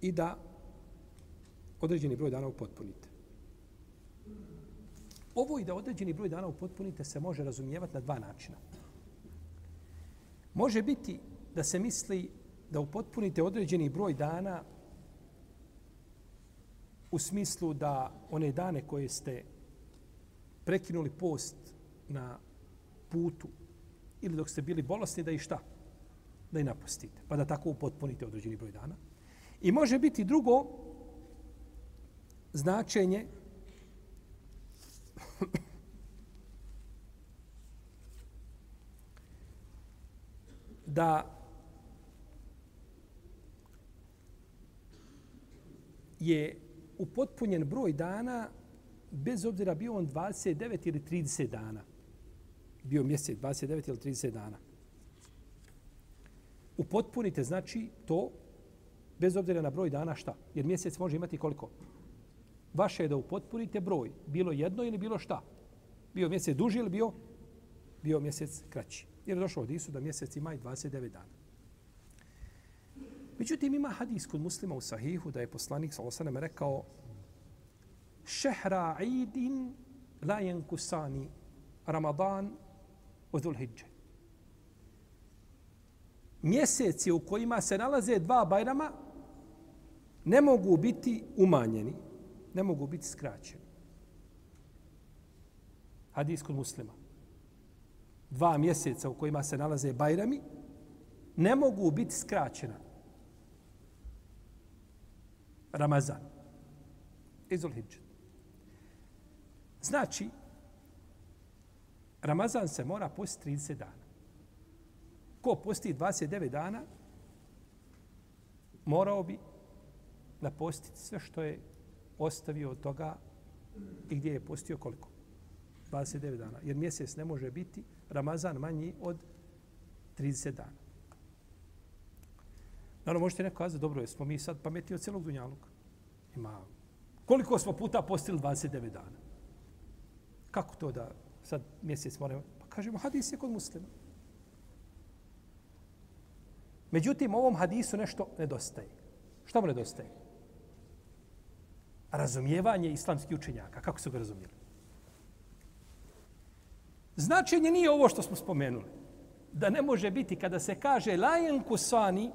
i da određeni broj dana upotpunite. Ovo i da određeni broj dana upotpunite se može razumijevati na dva načina. Može biti da se misli da upotpunite određeni broj dana u smislu da one dane koje ste prekinuli post na putu ili dok ste bili bolesni da i šta? Da i napustite. Pa da tako upotpunite određeni broj dana. I može biti drugo značenje da je upotpunjen broj dana bez obzira bio on 29 ili 30 dana. Bio mjesec 29 ili 30 dana. Upotpunite znači to bez obzira na broj dana šta? Jer mjesec može imati koliko? Vaše je da upotpunite broj. Bilo jedno ili bilo šta? Bio mjesec duži ili bio? Bio mjesec kraći. Jer je došlo od Isu da mjesec ima i 29 dana. Međutim, ima hadis kod muslima u sahihu da je poslanik sa osanem rekao šehra idin la jenkusani Ramadan u Dhulhidže. Mjeseci u kojima se nalaze dva bajrama ne mogu biti umanjeni, ne mogu biti skraćeni. Hadis kod muslima. Dva mjeseca u kojima se nalaze bajrami ne mogu biti skraćena. Ramazan. Izul Hidžet. Znači, Ramazan se mora posti 30 dana. Ko posti 29 dana, morao bi napostiti sve što je ostavio od toga i gdje je postio koliko? 29 dana. Jer mjesec ne može biti Ramazan manji od 30 dana. Naravno, možete neko kazati, dobro, smo mi sad pametni od celog Dunjaluka. Ima. Koliko smo puta postili 29 dana? Kako to da sad mjesec moramo? Pa kažemo, hadis je kod muslima. Međutim, ovom hadisu nešto nedostaje. Šta mu nedostaje? Razumijevanje islamskih učenjaka. Kako su ga razumijeli? Značenje nije ovo što smo spomenuli. Da ne može biti kada se kaže lajen kusani,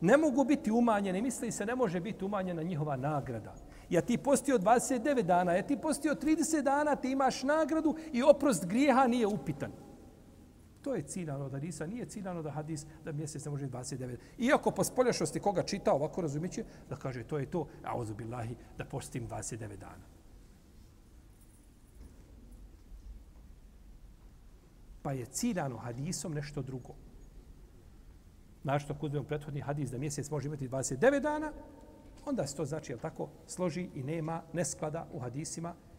ne mogu biti umanjene. Misli se ne može biti umanjena njihova nagrada. Ja ti postio 29 dana, ja ti postio 30 dana, ti imaš nagradu i oprost grijeha nije upitan. To je ciljano da hadisa, nije ciljano da hadis da mjesec ne može 29. Iako po spoljašnosti koga čita ovako razumiće, da kaže to je to, a ozubillahi, da postim 29 dana. Pa je ciljano hadisom nešto drugo. Našto kod uzmemo prethodni hadis da mjesec može imati 29 dana, onda se to znači, jel tako, složi i nema nesklada u hadisima